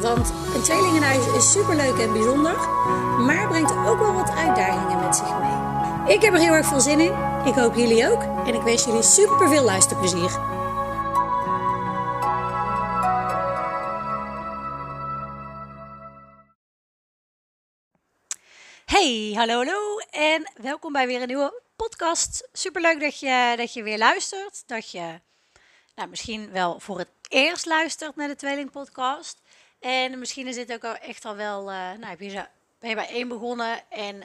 Want een tweelingenhuis is superleuk en bijzonder, maar brengt ook wel wat uitdagingen met zich mee. Ik heb er heel erg veel zin in. Ik hoop jullie ook. En ik wens jullie super veel luisterplezier. Hey, hallo, hallo en welkom bij weer een nieuwe podcast. Superleuk dat je, dat je weer luistert. Dat je nou, misschien wel voor het eerst luistert naar de Tweeling Podcast. En misschien is dit ook al echt al wel, uh, nou heb je ze, ben je bij één begonnen en uh,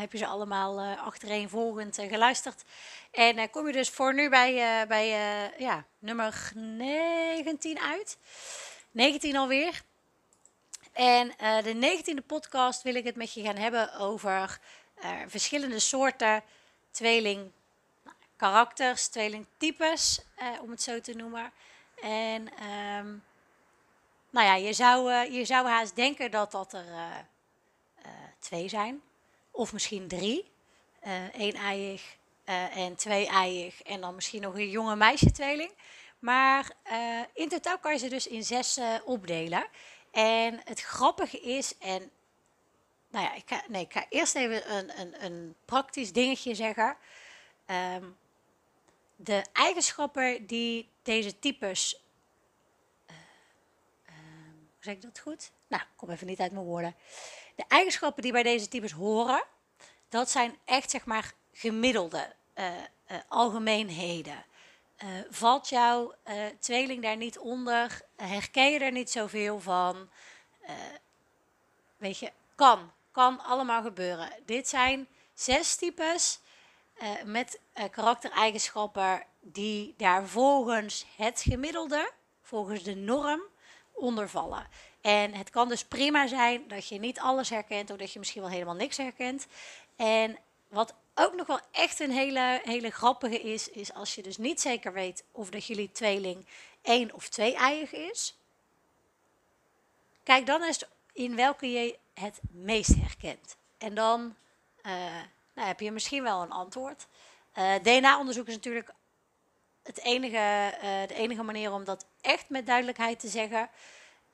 heb je ze allemaal uh, achtereenvolgend geluisterd. En kom je dus voor nu bij, bij ja, nummer 19 uit. 19 alweer. En de 19e podcast wil ik het met je gaan hebben over verschillende soorten tweeling karakters, tweelingtypes, om het zo te noemen. En um, nou ja, je zou, uh, je zou haast denken dat dat er uh, uh, twee zijn. Of misschien drie. Eén-eiig en twee-eiig. En dan misschien nog een jonge meisje-tweeling. Maar in totaal kan je ze dus in zes opdelen. En het grappige is, en nou ja, ik ga, nee, ik ga eerst even een, een, een praktisch dingetje zeggen. Um, de eigenschappen die deze types zeg ik dat goed? Nou, kom even niet uit mijn woorden. De eigenschappen die bij deze types horen, dat zijn echt zeg maar gemiddelde uh, uh, algemeenheden. Uh, valt jouw tweeling daar niet onder? Herken je er niet zoveel van? weet je, kan. Kan allemaal gebeuren. Dit zijn zes types met karaktereigenschappen die daar volgens het gemiddelde, volgens de norm, ondervallen. En het kan dus prima zijn dat je niet alles herkent, of dat je misschien wel helemaal niks herkent. En wat ook nog wel echt een hele, hele grappige is, is als je dus niet zeker weet of dat jullie tweeling één of twee eiig is. Kijk dan eens in welke je het meest herkent. En dan uh, nou, heb je misschien wel een antwoord. Eh, DNA-onderzoek is natuurlijk het enige, uh, de enige manier om dat echt met duidelijkheid te zeggen.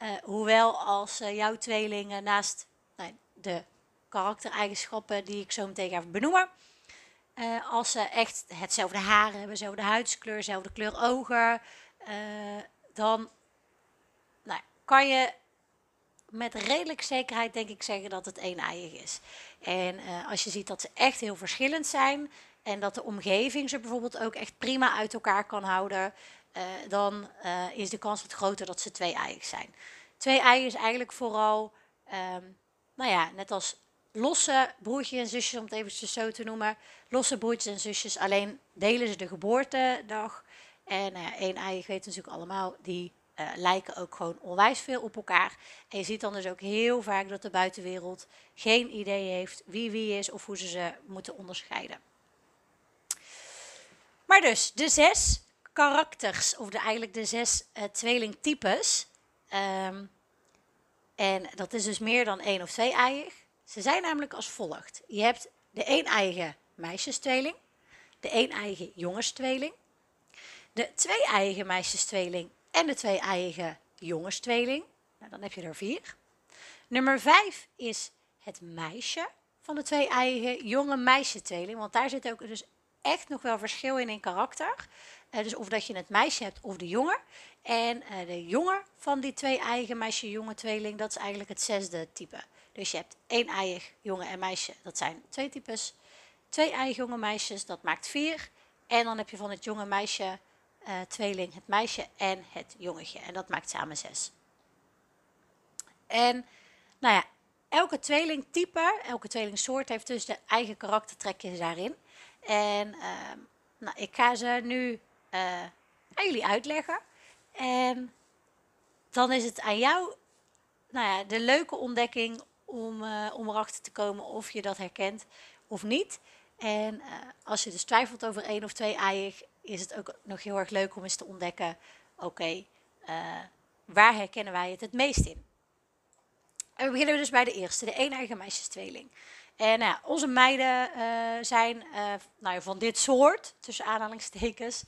Uh, hoewel als uh, jouw tweelingen naast nou, de karaktereigenschappen die ik zo meteen ga benoemen, uh, als ze echt hetzelfde haar hebben, dezelfde huidskleur, dezelfde kleur ogen, dan nou, kan je met redelijk zekerheid denk ik zeggen dat het een-eiig is. En als je ziet dat ze echt heel verschillend zijn en dat de omgeving ze bijvoorbeeld ook echt prima uit elkaar kan houden, dan uh, is de kans wat groter dat ze twee eiig zijn. Twee eigen is eigenlijk vooral, um, nou ja, net als losse broertjes en zusjes, om het even zo te noemen. Losse broertjes en zusjes, alleen delen ze de geboortedag. En nou één weet natuurlijk allemaal, die uh, lijken ook gewoon onwijs veel op elkaar. En je ziet dan dus ook heel vaak dat de buitenwereld geen idee heeft wie wie is of hoe ze ze moeten onderscheiden. Maar dus, de zes karakters, of de, eigenlijk de zes uh, tweelingtypes. Um, en dat is dus meer dan één of twee eiig. Ze zijn namelijk als volgt. Je hebt de een-eigen meisjestweeling, de een-eigen jongenstweeling, de twee-eigen meisjestweeling en de twee-eigen jongenstweeling. Nou, dan heb je er vier. Nummer vijf is het meisje van de twee-eigen jonge meisjetweeling, want daar zit ook dus echt nog wel verschil in in karakter. Uh, dus of dat je het meisje hebt of de jongen. En uh, de jongen van die twee eigen meisje-jongen tweeling, dat is eigenlijk het zesde type. Dus je hebt één eigen jongen en meisje, dat zijn twee types. Twee eigen jonge meisjes, dat maakt vier. En dan heb je van het jonge meisje uh, tweeling het meisje en het jongetje. En dat maakt samen zes. En nou ja, elke tweelingtype, elke tweelingsoort heeft dus de eigen karaktertrekjes daarin. En uh, nou, ik ga ze nu uh, aan jullie uitleggen. En dan is het aan jou nou ja, de leuke ontdekking om, uh, om erachter te komen of je dat herkent of niet. En als je dus twijfelt over één of twee eieren, is het ook nog heel erg leuk om eens te ontdekken: oké, waar herkennen wij het het meest in? En we beginnen dus bij de eerste, de een eigen meisjestweeling. En nou, onze meiden uh, zijn uh, nou ja, van dit soort, tussen aanhalingstekens,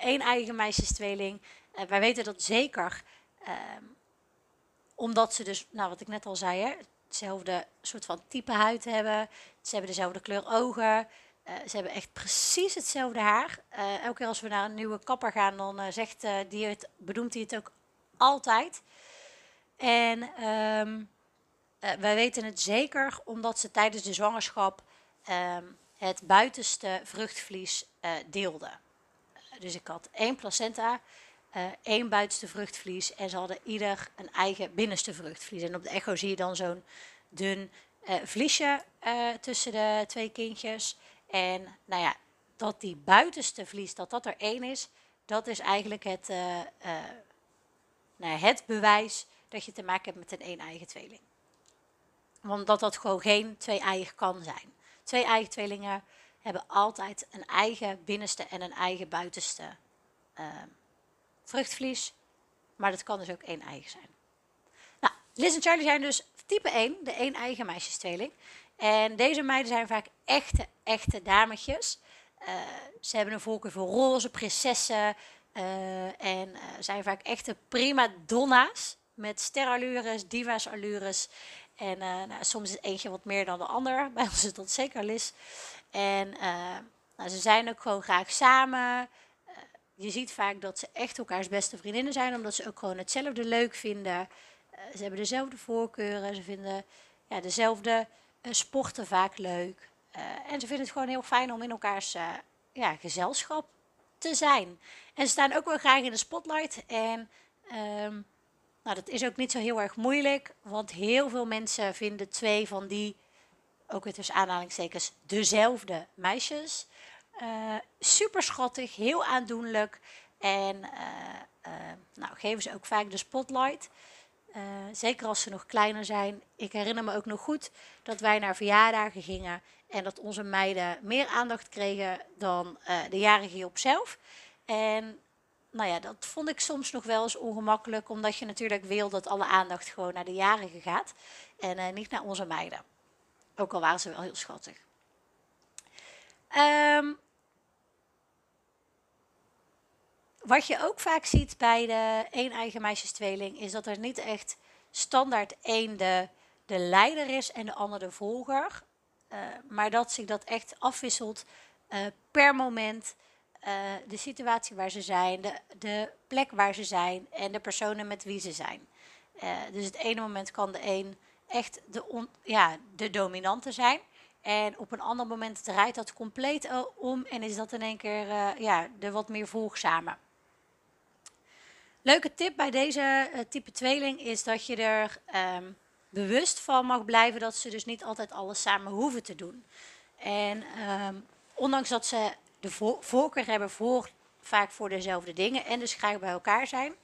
één eigen meisjestweeling. wij weten dat zeker, ehm, omdat ze dus, nou wat ik net al zei, hè, hetzelfde soort van type huid hebben. Ze hebben dezelfde kleur ogen. ze hebben echt precies hetzelfde haar. elke keer als we naar een nieuwe kapper gaan, dan zegt die het, bedoelt hij het ook altijd. En um, wij weten het zeker omdat ze tijdens de zwangerschap um, het buitenste vruchtvlies uh, deelden. dus ik had één placenta, uh, één buitenste vruchtvlies en ze hadden ieder een eigen binnenste vruchtvlies. En op de echo zie je dan zo'n dun vliesje tussen de twee kindjes. En nou ja, dat die buitenste vlies, dat dat er één is, dat is eigenlijk het, nou, het bewijs dat je te maken hebt met een een-eigen tweeling. Want dat gewoon geen twee-eigen kan zijn. Twee-eigen tweelingen hebben altijd een eigen binnenste en een eigen buitenste uh, vruchtvlies. Maar dat kan dus ook één-eigen zijn. Nou, Liz en Charlie zijn dus type 1, de één-eigen meisjestweeling. En deze meiden zijn vaak echte, echte dametjes. Uh, ze hebben een voorkeur voor roze, prinsessen. Uh, en uh, zijn vaak echte prima donna's met sterallures, divas-allures. En uh, nou, soms is eentje wat meer dan de ander. Bij ons is dat zeker Lis. En uh, nou, ze zijn ook gewoon graag samen. Uh, je ziet vaak dat ze echt elkaars beste vriendinnen zijn, omdat ze ook gewoon hetzelfde leuk vinden. ze hebben dezelfde voorkeuren. Ze vinden ja, dezelfde sporten vaak leuk. en ze vinden het gewoon heel fijn om in elkaars ja, gezelschap te zijn. En ze staan ook wel graag in de spotlight. En um, nou, dat is ook niet zo heel erg moeilijk, want heel veel mensen vinden twee van die, ook weer tussen aanhalingstekens, dezelfde meisjes. Uh, super schattig, heel aandoenlijk en uh, uh, nou, geven ze ook vaak de spotlight. zeker als ze nog kleiner zijn. Ik herinner me ook nog goed dat wij naar verjaardagen gingen en dat onze meiden meer aandacht kregen dan de jarige op zelf. En nou ja, dat vond ik soms nog wel eens ongemakkelijk, omdat je natuurlijk wil dat alle aandacht gewoon naar de jarigen gaat en uh, niet naar onze meiden. Ook al waren ze wel heel schattig. Um, wat je ook vaak ziet bij de één eigen meisjestweeling is dat er niet echt standaard één de, de leider is en de ander de volger. Uh, maar dat zich dat echt afwisselt uh, per moment. Uh, de situatie waar ze zijn, de, de, plek waar ze zijn en de personen met wie ze zijn. Uh, dus het ene moment kan de een echt de, on, ja, de dominante zijn. En op een ander moment draait dat compleet om en is dat in één keer ja, de wat meer volgzame. Leuke tip bij deze type tweeling is dat je er um, bewust van mag blijven dat ze dus niet altijd alles samen hoeven te doen. En um, ondanks dat ze de voorkeur hebben voor, vaak voor dezelfde dingen en dus graag bij elkaar zijn,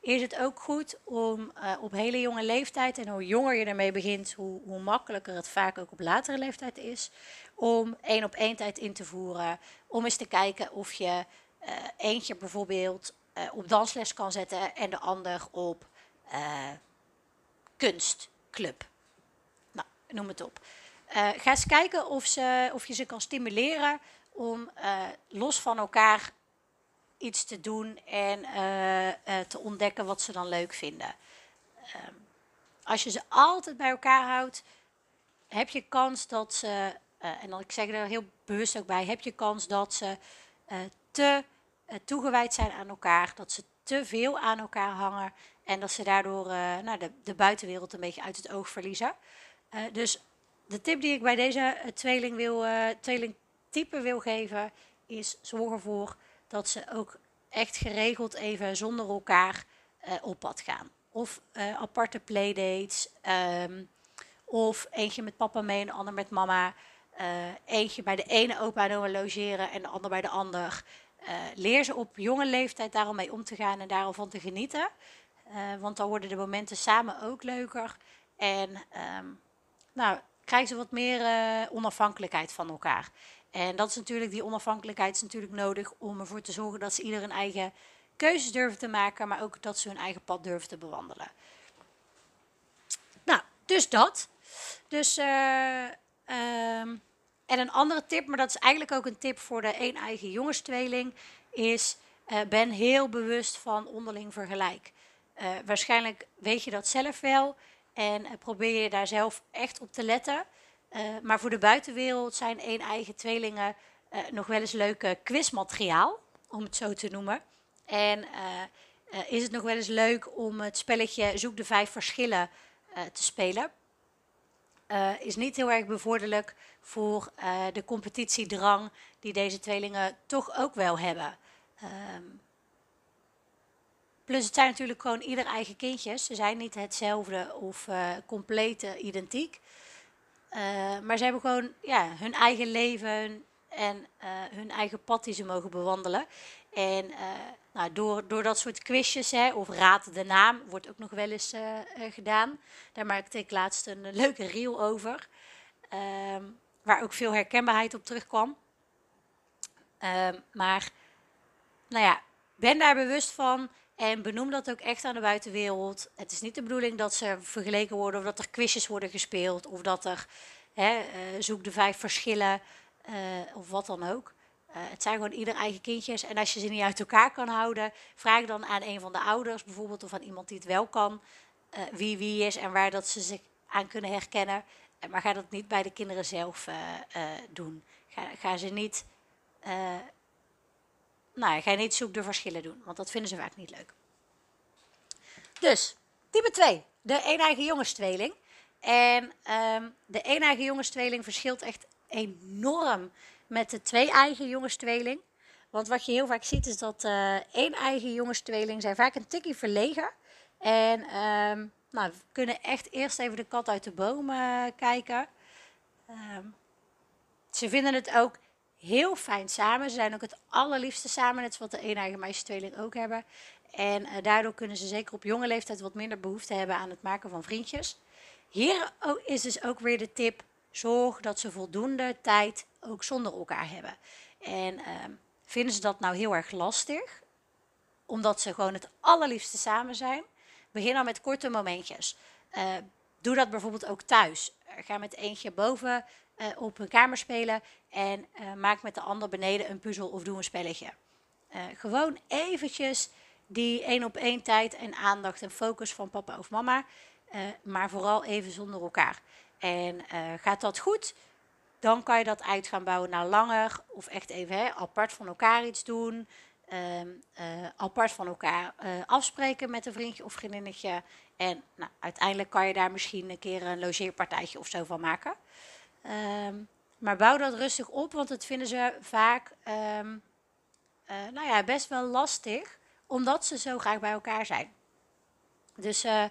is het ook goed om uh, op hele jonge leeftijd, en hoe jonger je ermee begint, hoe, hoe makkelijker het vaak ook op latere leeftijd is, om één op één tijd in te voeren. Om eens te kijken of je uh, eentje bijvoorbeeld uh, op dansles kan zetten en de ander op kunstclub. Nou, noem het op. ga eens kijken of, ze, of je ze kan stimuleren om uh, los van elkaar iets te doen en uh, uh, te ontdekken wat ze dan leuk vinden. Ehm, als je ze altijd bij elkaar houdt, heb je kans dat ze, en dan ik zeg er heel bewust ook bij, heb je kans dat ze te toegewijd zijn aan elkaar, dat ze te veel aan elkaar hangen en dat ze daardoor nou, de, de, buitenwereld een beetje uit het oog verliezen. dus de tip die ik bij deze tweeling wil, tweeling type wil geven, is zorg ervoor dat ze ook echt geregeld even zonder elkaar uh, op pad gaan. Of uh, aparte playdates. Um, of eentje met papa mee en de ander met mama. Uh, eentje bij de ene opa en oma logeren en de ander bij de ander. leer ze op jonge leeftijd daarom mee om te gaan en daarom van te genieten. want dan worden de momenten samen ook leuker. En ehm, nou, krijgen ze wat meer onafhankelijkheid van elkaar. En dat is natuurlijk, die onafhankelijkheid is natuurlijk nodig om ervoor te zorgen dat ze ieder een eigen keuzes durven te maken, maar ook dat ze hun eigen pad durven te bewandelen. Nou, dus dat. Dus, uh, um, en een andere tip, maar dat is eigenlijk ook een tip voor de één eigen jongenstweeling, is uh, ben heel bewust van onderling vergelijk. Uh, waarschijnlijk weet je dat zelf wel en probeer je daar zelf echt op te letten. Maar voor de buitenwereld zijn één eigen tweelingen nog wel eens leuke quizmateriaal, om het zo te noemen. En is het nog wel eens leuk om het spelletje Zoek de vijf verschillen te spelen. Is niet heel erg bevorderlijk voor de competitiedrang die deze tweelingen toch ook wel hebben. Um, plus het zijn natuurlijk gewoon ieder eigen kindjes. Ze zijn niet hetzelfde of uh, compleet identiek. Maar ze hebben gewoon ja, hun eigen leven en hun eigen pad die ze mogen bewandelen. En nou, door, door dat soort quizjes, hè, of raad de naam, wordt ook nog wel eens gedaan. Daar maakte ik laatst een leuke reel over, um, waar ook veel herkenbaarheid op terugkwam. Um, maar, nou ja, ben daar bewust van en benoem dat ook echt aan de buitenwereld. Het is niet de bedoeling dat ze vergeleken worden of dat er quizjes worden gespeeld of dat er hè, uh, zoek de vijf verschillen uh, of wat dan ook. Uh, het zijn gewoon ieder eigen kindjes. En als je ze niet uit elkaar kan houden, vraag dan aan een van de ouders bijvoorbeeld of aan iemand die het wel kan, wie wie is en waar dat ze zich aan kunnen herkennen. Maar ga dat niet bij de kinderen zelf doen. Ga, ga, ze niet, nou, ga niet zoek de verschillen doen, want dat vinden ze vaak niet leuk. Dus, type 2, de een-eigen jongenstweeling. En um, de een-eigen jongenstweeling verschilt echt enorm met de twee eigen jongenstweeling. Want wat je heel vaak ziet is dat uh, één eigen jongenstweeling zijn vaak een tikkie verlegen. En um, nou, we kunnen echt eerst even de kat uit de boom kijken. Um, ze vinden het ook heel fijn samen. Ze zijn ook het allerliefste samen, net zoals de één eigen meisjestweeling ook hebben. En uh, daardoor kunnen ze zeker op jonge leeftijd wat minder behoefte hebben aan het maken van vriendjes. Hier is dus ook weer de tip Zorg dat ze voldoende tijd ook zonder elkaar hebben. En ehm, vinden ze dat nou heel erg lastig, omdat ze gewoon het allerliefste samen zijn, begin dan met korte momentjes. Uh, doe dat bijvoorbeeld ook thuis. ga met eentje boven op een kamer spelen en uh, maak met de ander beneden een puzzel of doe een spelletje. gewoon eventjes die één op één tijd en aandacht en focus van papa of mama, maar vooral even zonder elkaar. En gaat dat goed, dan kan je dat uit gaan bouwen naar langer of echt even hè, apart van elkaar iets doen. Uh, apart van elkaar afspreken met een vriendje of vriendinnetje. En nou, uiteindelijk kan je daar misschien een keer een logeerpartijtje of zo van maken. Um, maar bouw dat rustig op, want dat vinden ze vaak um, nou ja, best wel lastig, omdat ze zo graag bij elkaar zijn. Dus uh,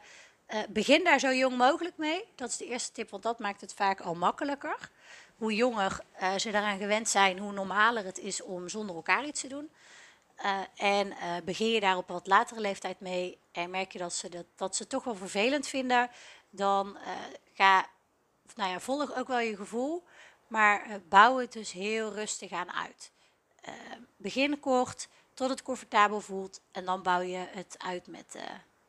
begin daar zo jong mogelijk mee. Dat is de eerste tip, want dat maakt het vaak al makkelijker. Hoe jonger ze daaraan gewend zijn, hoe normaler het is om zonder elkaar iets te doen. En begin je daar op wat latere leeftijd mee en merk je dat ze, dat, dat ze toch wel vervelend vinden, dan ga, nou ja, volg ook wel je gevoel, maar bouw het dus heel rustig aan uit. begin kort, tot het comfortabel voelt en dan bouw je het uit met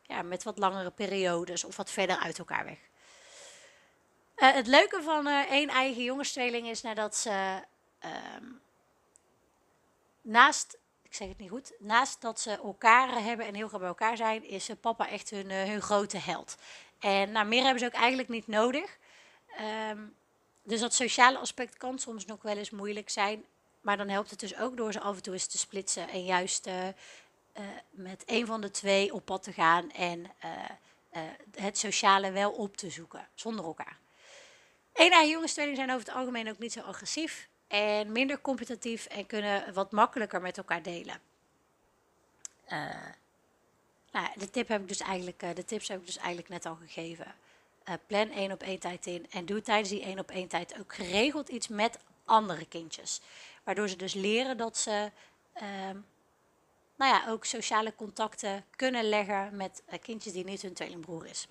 ja, met wat langere periodes of wat verder uit elkaar weg. Uh, het leuke van één eigen jongenstweeling is nadat ze uh, naast, ik zeg het niet goed, naast dat ze elkaar hebben en heel graag bij elkaar zijn, is papa echt hun, eh, hun grote held. En nou, meer hebben ze ook eigenlijk niet nodig. Um, dus dat sociale aspect kan soms nog wel eens moeilijk zijn. Maar dan helpt het dus ook door ze af en toe eens te splitsen en juist uh, met een van de twee op pad te gaan en uh, het sociale wel op te zoeken, zonder elkaar. Een eigen zijn over het algemeen ook niet zo agressief en minder competitief en kunnen wat makkelijker met elkaar delen. nou, de, tip heb ik dus eigenlijk, de tips heb ik dus eigenlijk net al gegeven. Plan één op één tijd in en doe tijdens die één op één tijd ook geregeld iets met andere kindjes. Waardoor ze dus leren dat ze ehm, nou ja, ook sociale contacten kunnen leggen met kindjes die niet hun tweelingbroer is.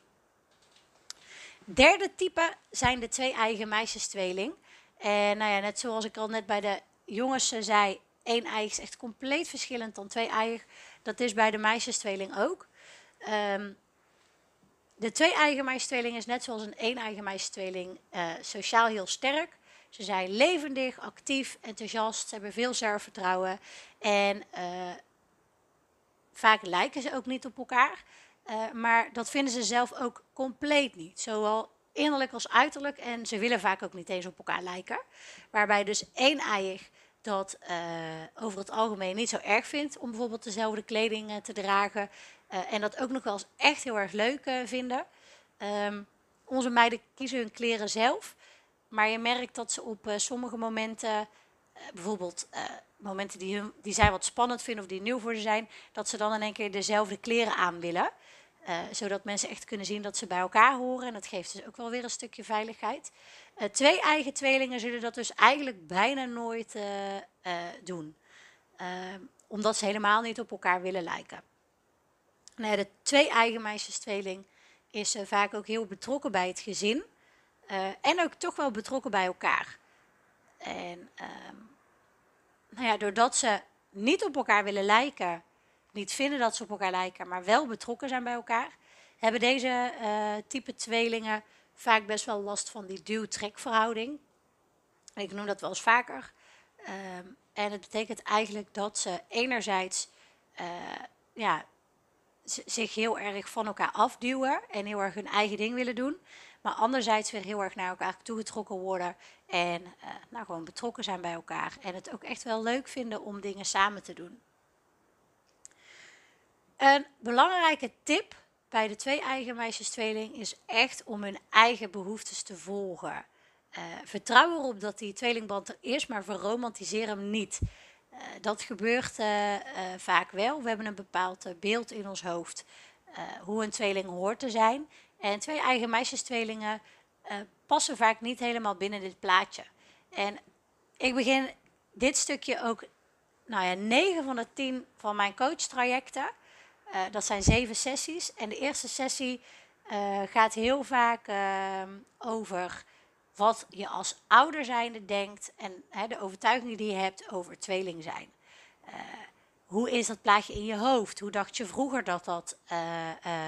Derde type zijn de twee eigen meisjestweeling. En nou ja, net zoals ik al net bij de jongens zei, één eigen is echt compleet verschillend dan twee eigen. Dat is bij de meisjestweeling ook. Um, de twee eigen meisjestweeling is net zoals een één eigen meisjestweeling uh, sociaal heel sterk. Ze zijn levendig, actief, enthousiast, ze hebben veel zelfvertrouwen en uh, vaak lijken ze ook niet op elkaar. Uh, maar dat vinden ze zelf ook compleet niet. Zowel innerlijk als uiterlijk. En ze willen vaak ook niet eens op elkaar lijken. Waarbij dus één eiig dat over het algemeen niet zo erg vindt om bijvoorbeeld dezelfde kleding te dragen. En dat ook nog wel eens echt heel erg leuk vinden. Um, onze meiden kiezen hun kleren zelf. Maar je merkt dat ze op sommige momenten, bijvoorbeeld momenten die, hun, die zij wat spannend vinden of die nieuw voor ze zijn, dat ze dan in één keer dezelfde kleren aan willen. Zodat mensen echt kunnen zien dat ze bij elkaar horen. En dat geeft dus ook wel weer een stukje veiligheid. Twee eigen tweelingen zullen dat dus eigenlijk bijna nooit doen. omdat ze helemaal niet op elkaar willen lijken. Nou, de twee eigen meisjes tweeling is vaak ook heel betrokken bij het gezin. en ook toch wel betrokken bij elkaar. En ehm, nou ja, doordat ze niet op elkaar willen lijken, niet vinden dat ze op elkaar lijken, maar wel betrokken zijn bij elkaar, hebben deze uh, type tweelingen vaak best wel last van die duw-trekverhouding. Ik noem dat wel eens vaker. Um, en het betekent eigenlijk dat ze enerzijds ja, zich heel erg van elkaar afduwen en heel erg hun eigen ding willen doen. Maar anderzijds weer heel erg naar elkaar toegetrokken worden en uh, nou, gewoon betrokken zijn bij elkaar. En het ook echt wel leuk vinden om dingen samen te doen. Een belangrijke tip bij de twee eigen meisjes tweeling is echt om hun eigen behoeftes te volgen. Uh, vertrouw erop dat die tweelingband er is, maar verromantiseer hem niet. Uh, dat gebeurt uh, vaak wel. We hebben een bepaald beeld in ons hoofd hoe een tweeling hoort te zijn. En twee eigen meisjestweelingen passen vaak niet helemaal binnen dit plaatje. En ik begin dit stukje ook, nou ja, 9 van de 10 van mijn coachtrajecten uh, dat zijn zeven sessies. En de eerste sessie gaat heel vaak uh, over wat je als ouder zijnde denkt en hè, de overtuigingen die je hebt over tweeling zijn. Eh, hoe is dat plaatje in je hoofd? Hoe dacht je vroeger dat dat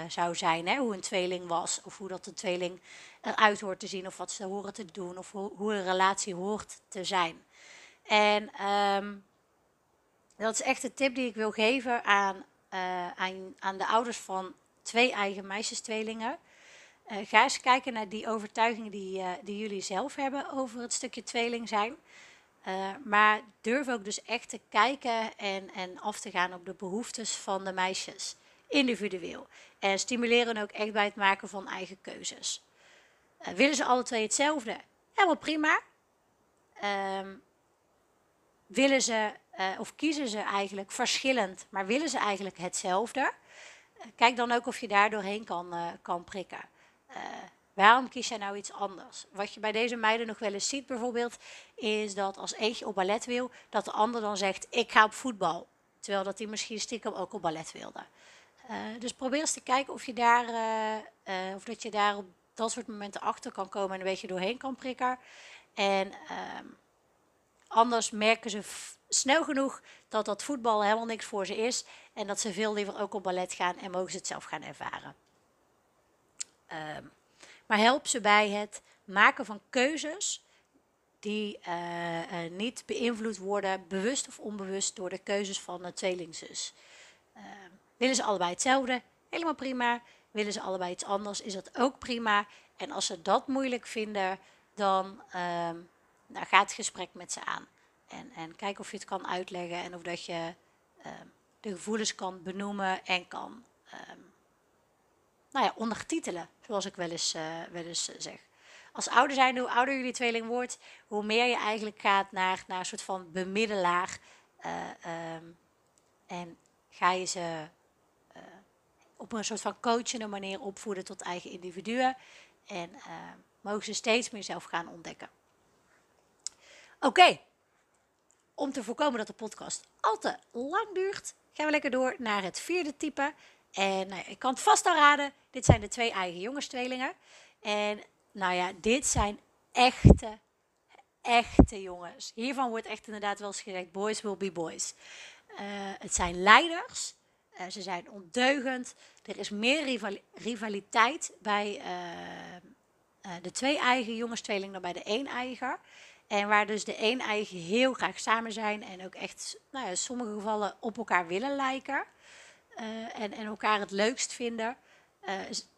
zou zijn? Hè? Hoe een tweeling was, of hoe dat een tweeling eruit hoort te zien, of wat ze horen te doen, of hoe, een relatie hoort te zijn. En um, dat is echt de tip die ik wil geven aan aan, aan, de ouders van twee eigen meisjestweelingen. Uh, ga eens kijken naar die overtuigingen die, uh, die jullie zelf hebben over het stukje tweeling zijn. maar durf ook dus echt te kijken en, en af te gaan op de behoeftes van de meisjes, individueel. En stimuleren ook echt bij het maken van eigen keuzes. willen ze alle twee hetzelfde? Helemaal prima. Ehm, willen ze of kiezen ze eigenlijk verschillend, maar willen ze eigenlijk hetzelfde? Kijk dan ook of je daar doorheen kan, kan prikken. Waarom kies jij nou iets anders? Wat je bij deze meiden nog wel eens ziet bijvoorbeeld, is dat als eentje op ballet wil, dat de ander dan zegt, ik ga op voetbal. Terwijl dat hij misschien stiekem ook op ballet wilde. dus probeer eens te kijken of je daar, of dat je daar op dat soort momenten achter kan komen en een beetje doorheen kan prikken. En ehm, anders merken ze snel genoeg dat dat voetbal helemaal niks voor ze is. En dat ze veel liever ook op ballet gaan en mogen ze het zelf gaan ervaren. Um, maar help ze bij het maken van keuzes die uh, uh, niet beïnvloed worden, bewust of onbewust, door de keuzes van een tweelingzus. Uh, willen ze allebei hetzelfde? Helemaal prima. Willen ze allebei iets anders? Is dat ook prima. En als ze dat moeilijk vinden, dan ehm, nou, ga het gesprek met ze aan. En, en kijk of je het kan uitleggen en of dat je de gevoelens kan benoemen en kan nou ja, ondertitelen, zoals ik wel eens, uh, wel eens uh, zeg. Als ouder zijn, hoe ouder jullie tweeling wordt, hoe meer je eigenlijk gaat naar, naar een soort van bemiddelaar. Uh, um, en ga je ze op een soort van coachende manier opvoeden tot eigen individuen. En mogen ze steeds meer zelf gaan ontdekken. Oké, om te voorkomen dat de podcast al te lang duurt, gaan we lekker door naar het vierde type. En nou ik kan het vast al raden, dit zijn de twee eigen jongenstweelingen. En nou ja, dit zijn echte, echte jongens. Hiervan wordt echt inderdaad wel eens gezegd, boys will be boys. Uh, het zijn leiders, uh, ze zijn ondeugend. Er is meer rivaliteit bij uh, de twee eigen jongenstweelingen dan bij de één eigen. En waar dus de één eigen heel graag samen zijn en ook echt nou ja, in sommige gevallen op elkaar willen lijken. En, en elkaar het leukst vinden.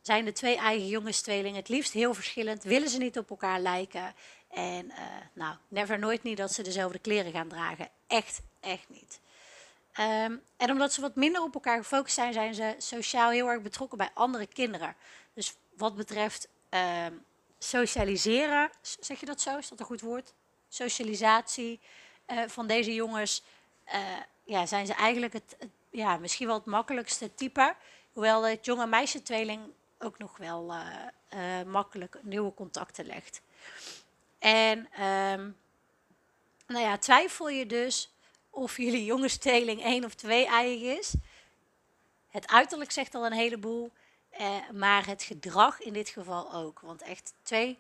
zijn de twee eigen jongenstweelingen het liefst heel verschillend. Willen ze niet op elkaar lijken. En nou, never nooit niet dat ze dezelfde kleren gaan dragen. Echt, echt niet. Ehm, en omdat ze wat minder op elkaar gefocust zijn, zijn ze sociaal heel erg betrokken bij andere kinderen. Dus wat betreft ehm, socialiseren, zeg je dat zo? Is dat een goed woord? Socialisatie van deze jongens, ja, zijn ze eigenlijk het, ja, misschien wel het makkelijkste type. Hoewel het jonge meisje tweeling ook nog wel uh, makkelijk nieuwe contacten legt. En um, nou ja, twijfel je dus of jullie jongensteling één of twee eigen is. Het uiterlijk zegt al een heleboel, eh, maar het gedrag in dit geval ook. Want echt twee,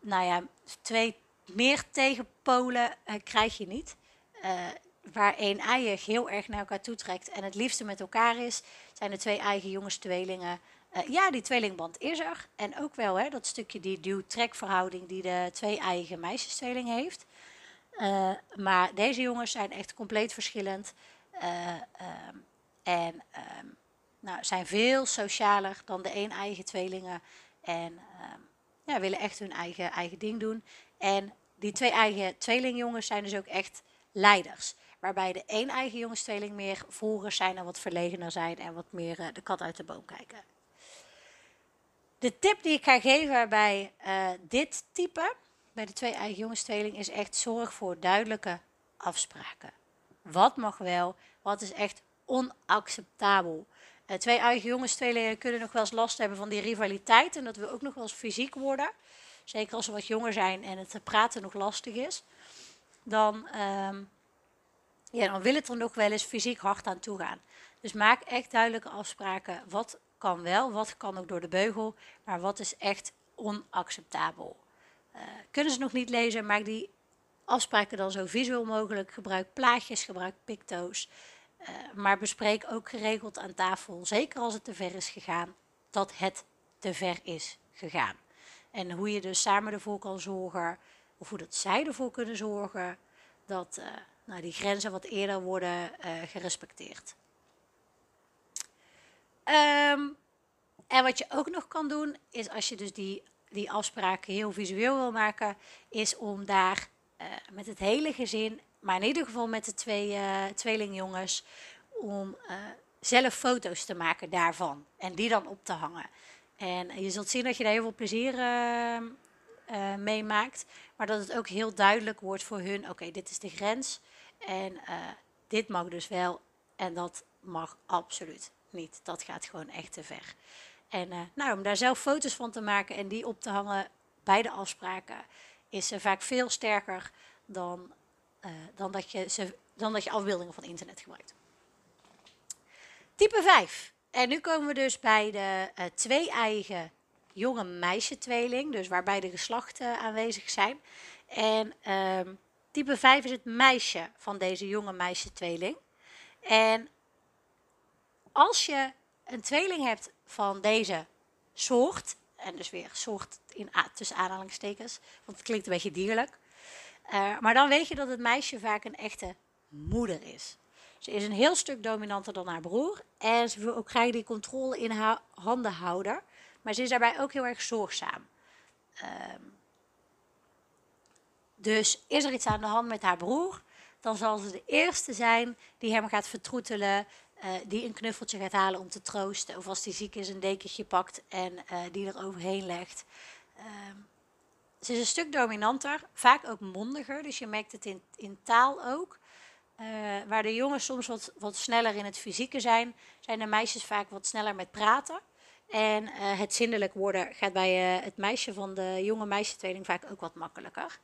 nou ja, twee meer tegenpolen uh, krijg je niet. Uh, waar één eiig heel erg naar elkaar toetrekt en het liefste met elkaar is, zijn de twee eigen jongenstweelingen. Uh, ja, die tweelingband is er. En ook wel hè, dat stukje die duw-trekverhouding die de twee eigen meisjestweeling heeft. Uh, maar deze jongens zijn echt compleet verschillend. Uh, um, en um, nou, zijn veel socialer dan de een eigen tweelingen. En um, ja, willen echt hun eigen, eigen ding doen. En die twee eigen tweelingjongens zijn dus ook echt leiders. Waarbij de één eigen jongenstweeling meer volgers zijn en wat verlegener zijn en wat meer uh, de kat uit de boom kijken. De tip die ik ga geven bij dit type bij de twee eigen jongenstweeling is echt zorg voor duidelijke afspraken. Wat mag wel, wat is echt onacceptabel. Uh, twee eigen jongenstweelingen kunnen nog wel eens last hebben van die rivaliteit en dat we ook nog wel eens fysiek worden. Zeker als ze wat jonger zijn en het praten nog lastig is. Dan, um, ja, dan wil het er nog wel eens fysiek hard aan toe gaan. Dus maak echt duidelijke afspraken. Wat kan wel, wat kan ook door de beugel, maar wat is echt onacceptabel. Uh, kunnen ze nog niet lezen, maak die afspraken dan zo visueel mogelijk. Gebruik plaatjes, gebruik picto's. Uh, maar bespreek ook geregeld aan tafel, zeker als het te ver is gegaan, dat het te ver is gegaan. En hoe je dus samen ervoor kan zorgen, of hoe dat zij ervoor kunnen zorgen, dat uh, nou, die grenzen wat eerder worden gerespecteerd. Um, en wat je ook nog kan doen, is als je dus die die afspraken heel visueel wil maken, is om daar uh, met het hele gezin, maar in ieder geval met de twee uh, tweelingjongens, om zelf foto's te maken daarvan en die dan op te hangen. En je zult zien dat je daar heel veel plezier mee maakt, maar dat het ook heel duidelijk wordt voor hun: oké, dit is de grens en dit mag dus wel en dat mag absoluut niet. Dat gaat gewoon echt te ver. En uh, nou, om daar zelf foto's van te maken en die op te hangen bij de afspraken, is uh, vaak veel sterker dan, uh, dan, dat je ze, dan dat je afbeeldingen van internet gebruikt. Type 5. En nu komen we dus bij de twee eigen jonge meisje-tweeling, dus waarbij de geslachten aanwezig zijn. En ehm, type 5 is het meisje van deze jonge meisje-tweeling. En als je een tweeling hebt van deze soort, en dus weer soort in, tussen aanhalingstekens, want het klinkt een beetje dierlijk. Uh, maar dan weet je dat het meisje vaak een echte moeder is. Ze is een heel stuk dominanter dan haar broer en ze wil ook graag die controle in haar handen houden. Maar ze is daarbij ook heel erg zorgzaam. Uh, dus is er iets aan de hand met haar broer, dan zal ze de eerste zijn die hem gaat vertroetelen, uh, die een knuffeltje gaat halen om te troosten. Of als die ziek is, een dekentje pakt en uh, die er overheen legt. Uh, ze is een stuk dominanter, vaak ook mondiger. Dus je merkt het in, in taal ook. Eh, waar de jongens soms wat, wat sneller in het fysieke zijn, zijn de meisjes vaak wat sneller met praten. En het zindelijk worden gaat bij het meisje van de jonge meisje-tweeling vaak ook wat makkelijker.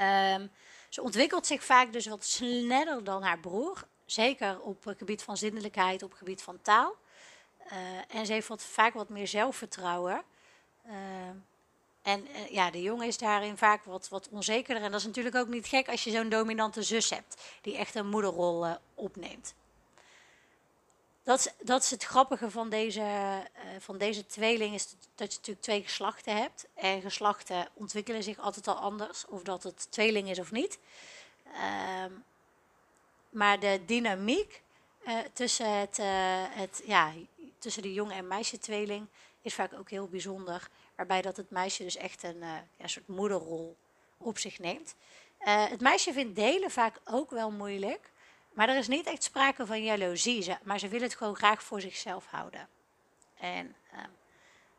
Um, Ze ontwikkelt zich vaak dus wat sneller dan haar broer. Zeker op het gebied van zinnelijkheid, op het gebied van taal. Uh, en ze heeft vaak wat meer zelfvertrouwen. Uh, en uh, ja, de jongen is daarin vaak wat, wat onzekerder. En dat is natuurlijk ook niet gek als je zo'n dominante zus hebt, die echt een moederrol opneemt. Dat is, dat is het grappige van deze, van deze tweeling, is dat je natuurlijk twee geslachten hebt. En geslachten ontwikkelen zich altijd al anders, of dat het tweeling is of niet. Ehm, maar de dynamiek uh, tussen, het, uh, het, ja, tussen de jongen en meisje tweeling is vaak ook heel bijzonder. Waarbij dat het meisje dus echt een soort moederrol op zich neemt. het meisje vindt delen vaak ook wel moeilijk. Maar er is niet echt sprake van jaloezie. Maar ze wil het gewoon graag voor zichzelf houden. En ehm,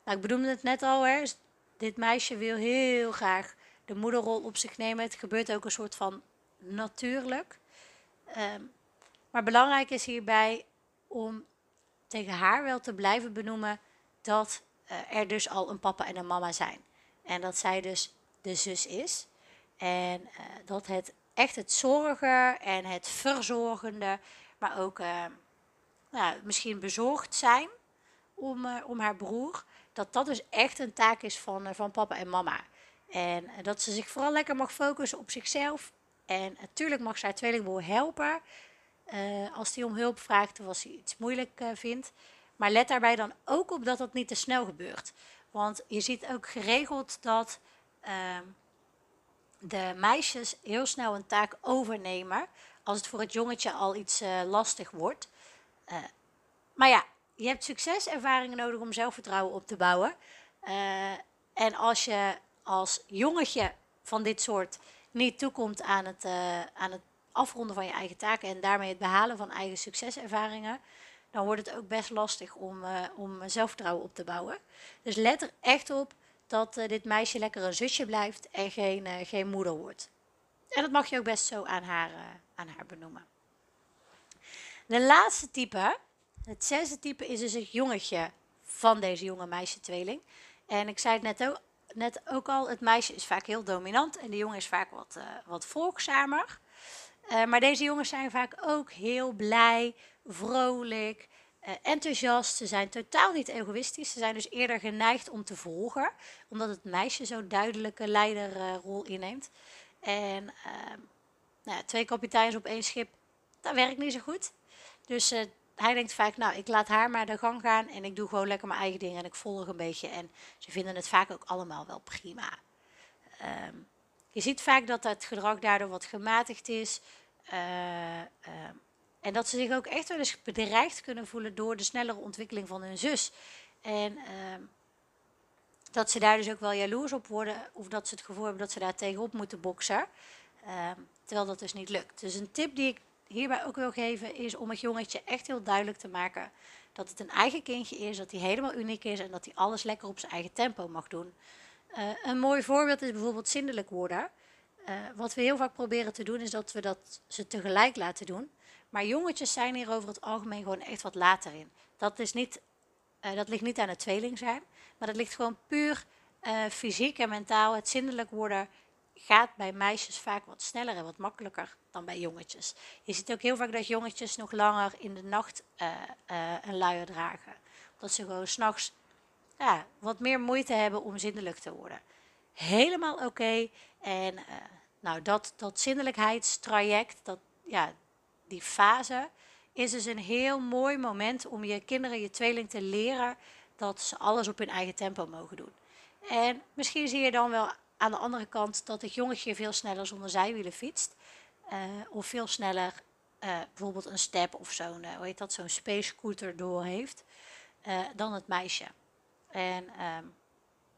nou, ik bedoelde het net al. Hè, dit meisje wil heel graag de moederrol op zich nemen. Het gebeurt ook een soort van natuurlijk. Um, maar belangrijk is hierbij om tegen haar wel te blijven benoemen dat uh, er dus al een papa en een mama zijn. En dat zij dus de zus is. En uh, dat het echt het zorgen en het verzorgende, maar ook nou, misschien bezorgd zijn om, om haar broer, dat dat dus echt een taak is van, van papa en mama. En dat ze zich vooral lekker mag focussen op zichzelf en natuurlijk mag zij tweelingbroer helpen als hij om hulp vraagt of als hij iets moeilijk vindt. Maar let daarbij dan ook op dat dat niet te snel gebeurt. Want je ziet ook geregeld dat uh, de meisjes heel snel een taak overnemen als het voor het jongetje al iets uh, lastig wordt. maar ja, je hebt succeservaringen nodig om zelfvertrouwen op te bouwen. en als je als jongetje van dit soort niet toekomt aan het, aan het afronden van je eigen taken en daarmee het behalen van eigen succeservaringen, dan wordt het ook best lastig om, om zelfvertrouwen op te bouwen. Dus let er echt op dat uh, dit meisje lekker een zusje blijft en geen, geen moeder wordt. En dat mag je ook best zo aan haar, aan haar benoemen. De laatste type, het zesde type, is dus het jongetje van deze jonge meisje-tweeling. En ik zei het net ook, net ook al, het meisje is vaak heel dominant en de jongen is vaak wat, wat volgzamer. Maar deze jongens zijn vaak ook heel blij, vrolijk, enthousiast. Ze zijn totaal niet egoïstisch. Ze zijn dus eerder geneigd om te volgen, omdat het meisje zo'n duidelijke leiderrol inneemt. En ehm, nou, twee kapiteins op één schip, dat werkt niet zo goed. Dus hij denkt vaak, nou, ik laat haar maar de gang gaan en ik doe gewoon lekker mijn eigen dingen en ik volg een beetje. En ze vinden het vaak ook allemaal wel prima. Um, je ziet vaak dat het gedrag daardoor wat gematigd is. Uh, en dat ze zich ook echt wel eens bedreigd kunnen voelen door de snellere ontwikkeling van hun zus. En uh, dat ze daar dus ook wel jaloers op worden, of dat ze het gevoel hebben dat ze daar tegenop moeten boksen. Ehm, terwijl dat dus niet lukt. Dus een tip die ik hierbij ook wil geven is om het jongetje echt heel duidelijk te maken dat het een eigen kindje is, dat hij helemaal uniek is en dat hij alles lekker op zijn eigen tempo mag doen. Uh, een mooi voorbeeld is bijvoorbeeld zindelijk worden. Uh, wat we heel vaak proberen te doen is dat we dat ze tegelijk laten doen. Maar jongetjes zijn hier over het algemeen gewoon echt wat later in. Dat, is niet, uh, dat ligt niet aan het tweeling zijn, maar dat ligt gewoon puur fysiek en mentaal. Het zindelijk worden gaat bij meisjes vaak wat sneller en wat makkelijker dan bij jongetjes. Je ziet ook heel vaak dat jongetjes nog langer in de nacht uh, een luier dragen. Dat ze gewoon s'nachts ja, wat meer moeite hebben om zindelijk te worden. Helemaal oké. En nou, dat, dat zinnelijkheidstraject, dat, ja, die fase, is dus een heel mooi moment om je kinderen, je tweeling te leren dat ze alles op hun eigen tempo mogen doen. En misschien zie je dan wel aan de andere kant dat het jongetje veel sneller zonder zijwielen fietst. Uh, of veel sneller uh, bijvoorbeeld een step of zo'n uh, hoe heet dat, zo'n space scooter door heeft dan het meisje. En um,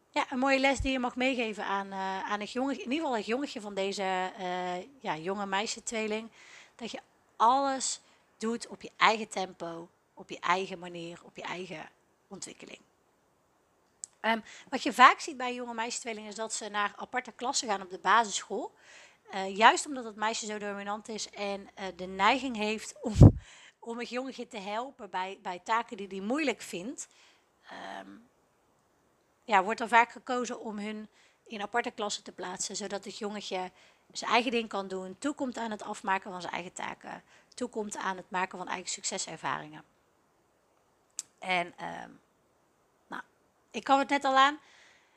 ja, een mooie les die je mag meegeven aan, aan het jongetje, in ieder geval het jongetje van deze ja, jonge meisje-tweeling. Dat je alles doet op je eigen tempo, op je eigen manier, op je eigen ontwikkeling. Um, wat je vaak ziet bij jonge meisjestweelingen is dat ze naar aparte klassen gaan op de basisschool. Uh, juist omdat het meisje zo dominant is en uh, de neiging heeft om, om het jongetje te helpen bij, bij taken die hij moeilijk vindt. Um, ja, wordt er vaak gekozen om hun in aparte klassen te plaatsen, zodat het jongetje zijn eigen ding kan doen, toekomt aan het afmaken van zijn eigen taken, toekomt aan het maken van eigen succeservaringen. En ehm, nou, ik kan het net al aan.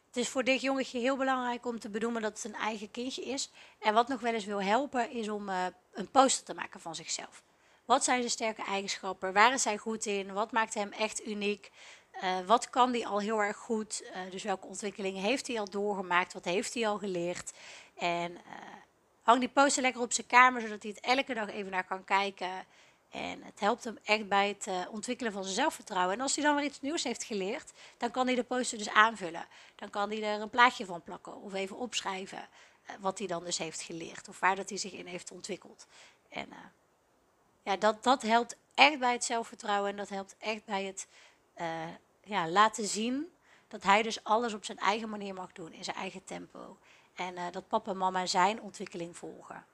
Het is voor dit jongetje heel belangrijk om te benoemen dat het een eigen kindje is. En wat nog wel eens wil helpen, is om uh, een poster te maken van zichzelf. Wat zijn zijn sterke eigenschappen? Waar is hij goed in? Wat maakt hem echt uniek? Uh, wat kan hij al heel erg goed? Uh, dus welke ontwikkelingen heeft hij al doorgemaakt? Wat heeft hij al geleerd? En hang die poster lekker op zijn kamer, zodat hij het elke dag even naar kan kijken. En het helpt hem echt bij het uh, ontwikkelen van zijn zelfvertrouwen. En als hij dan weer iets nieuws heeft geleerd, dan kan hij de poster dus aanvullen. Dan kan hij er een plaatje van plakken of even opschrijven uh, wat hij dan dus heeft geleerd. Of waar dat hij zich in heeft ontwikkeld. En uh, ja, dat, dat helpt echt bij het zelfvertrouwen. En dat helpt echt bij het ja, laten zien dat hij dus alles op zijn eigen manier mag doen. In zijn eigen tempo. En dat papa en mama zijn ontwikkeling volgen.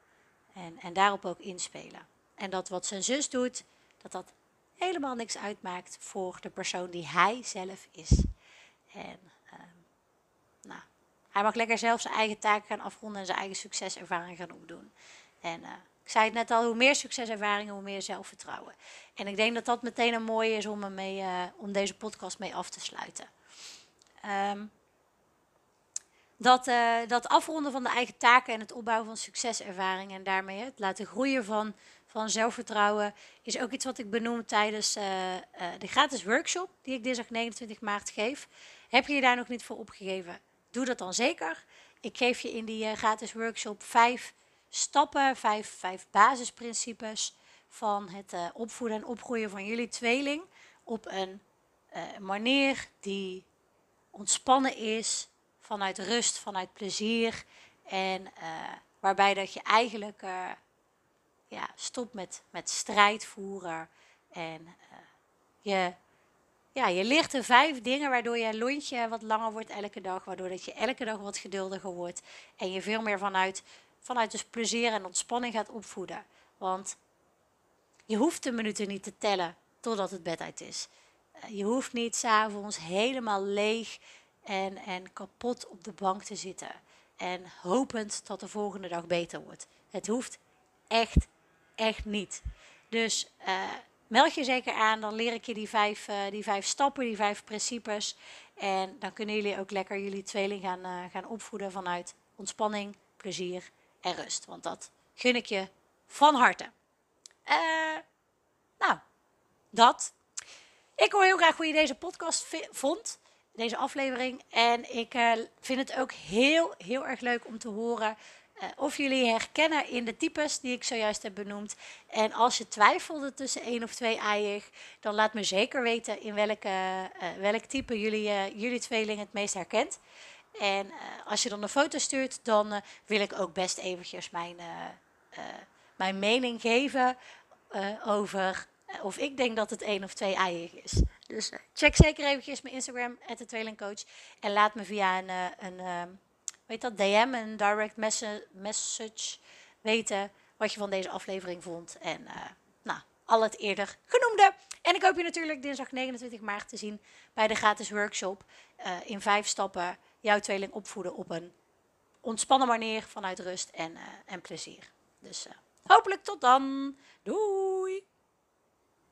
En, en daarop ook inspelen. En dat wat zijn zus doet, dat dat helemaal niks uitmaakt voor de persoon die hij zelf is. En uh, nou, hij mag lekker zelf zijn eigen taken gaan afronden en zijn eigen succeservaring gaan opdoen. En uh, ik zei het net al, hoe meer succeservaringen, hoe meer zelfvertrouwen. En ik denk dat dat meteen een mooie is om, uh, om deze podcast mee af te sluiten. Um, dat, uh, dat afronden van de eigen taken en het opbouwen van succeservaringen en daarmee het laten groeien van van zelfvertrouwen is ook iets wat ik benoem tijdens uh, uh, de gratis workshop die ik dinsdag 29 maart geef. Heb je je daar nog niet voor opgegeven? Doe dat dan zeker. Ik geef je in die gratis workshop vijf stappen, vijf, vijf basisprincipes van het opvoeden en opgroeien van jullie tweeling op een manier die ontspannen is, vanuit rust, vanuit plezier en waarbij dat je eigenlijk ja, stop met, met strijd voeren. En uh, je, ja, je ligt er vijf dingen waardoor je lontje wat langer wordt elke dag. Waardoor dat je elke dag wat geduldiger wordt. En je veel meer vanuit, vanuit dus plezier en ontspanning gaat opvoeden. Want je hoeft de minuten niet te tellen totdat het bedtijd is. Je hoeft niet s'avonds helemaal leeg en, en kapot op de bank te zitten. En hopend dat de volgende dag beter wordt. Het hoeft echt echt niet. Dus uh, meld je zeker aan, dan leer ik je die vijf, uh, die vijf stappen, die vijf principes. En dan kunnen jullie ook lekker jullie tweeling gaan, uh, gaan opvoeden vanuit ontspanning, plezier en rust. Want dat gun ik je van harte. nou, dat. Ik hoor heel graag hoe je deze podcast vond, deze aflevering. En ik vind het ook heel, heel erg leuk om te horen uh, of jullie herkennen in de types die ik zojuist heb benoemd. En als je twijfelde tussen één of twee eiig, dan laat me zeker weten in welke, uh, welk type jullie, jullie tweeling het meest herkent. En als je dan een foto stuurt, dan wil ik ook best eventjes mijn, mijn mening geven over of ik denk dat het één of twee eiig is. Dus check zeker eventjes mijn Instagram, tweelingcoach. En laat me via een, een weet dat, DM, een direct message weten wat je van deze aflevering vond. En uh, nou, al het eerder genoemde. En ik hoop je natuurlijk dinsdag 29 maart te zien bij de gratis workshop. In vijf stappen jouw tweeling opvoeden op een ontspannen manier vanuit rust en, en plezier. Dus hopelijk tot dan. Doei!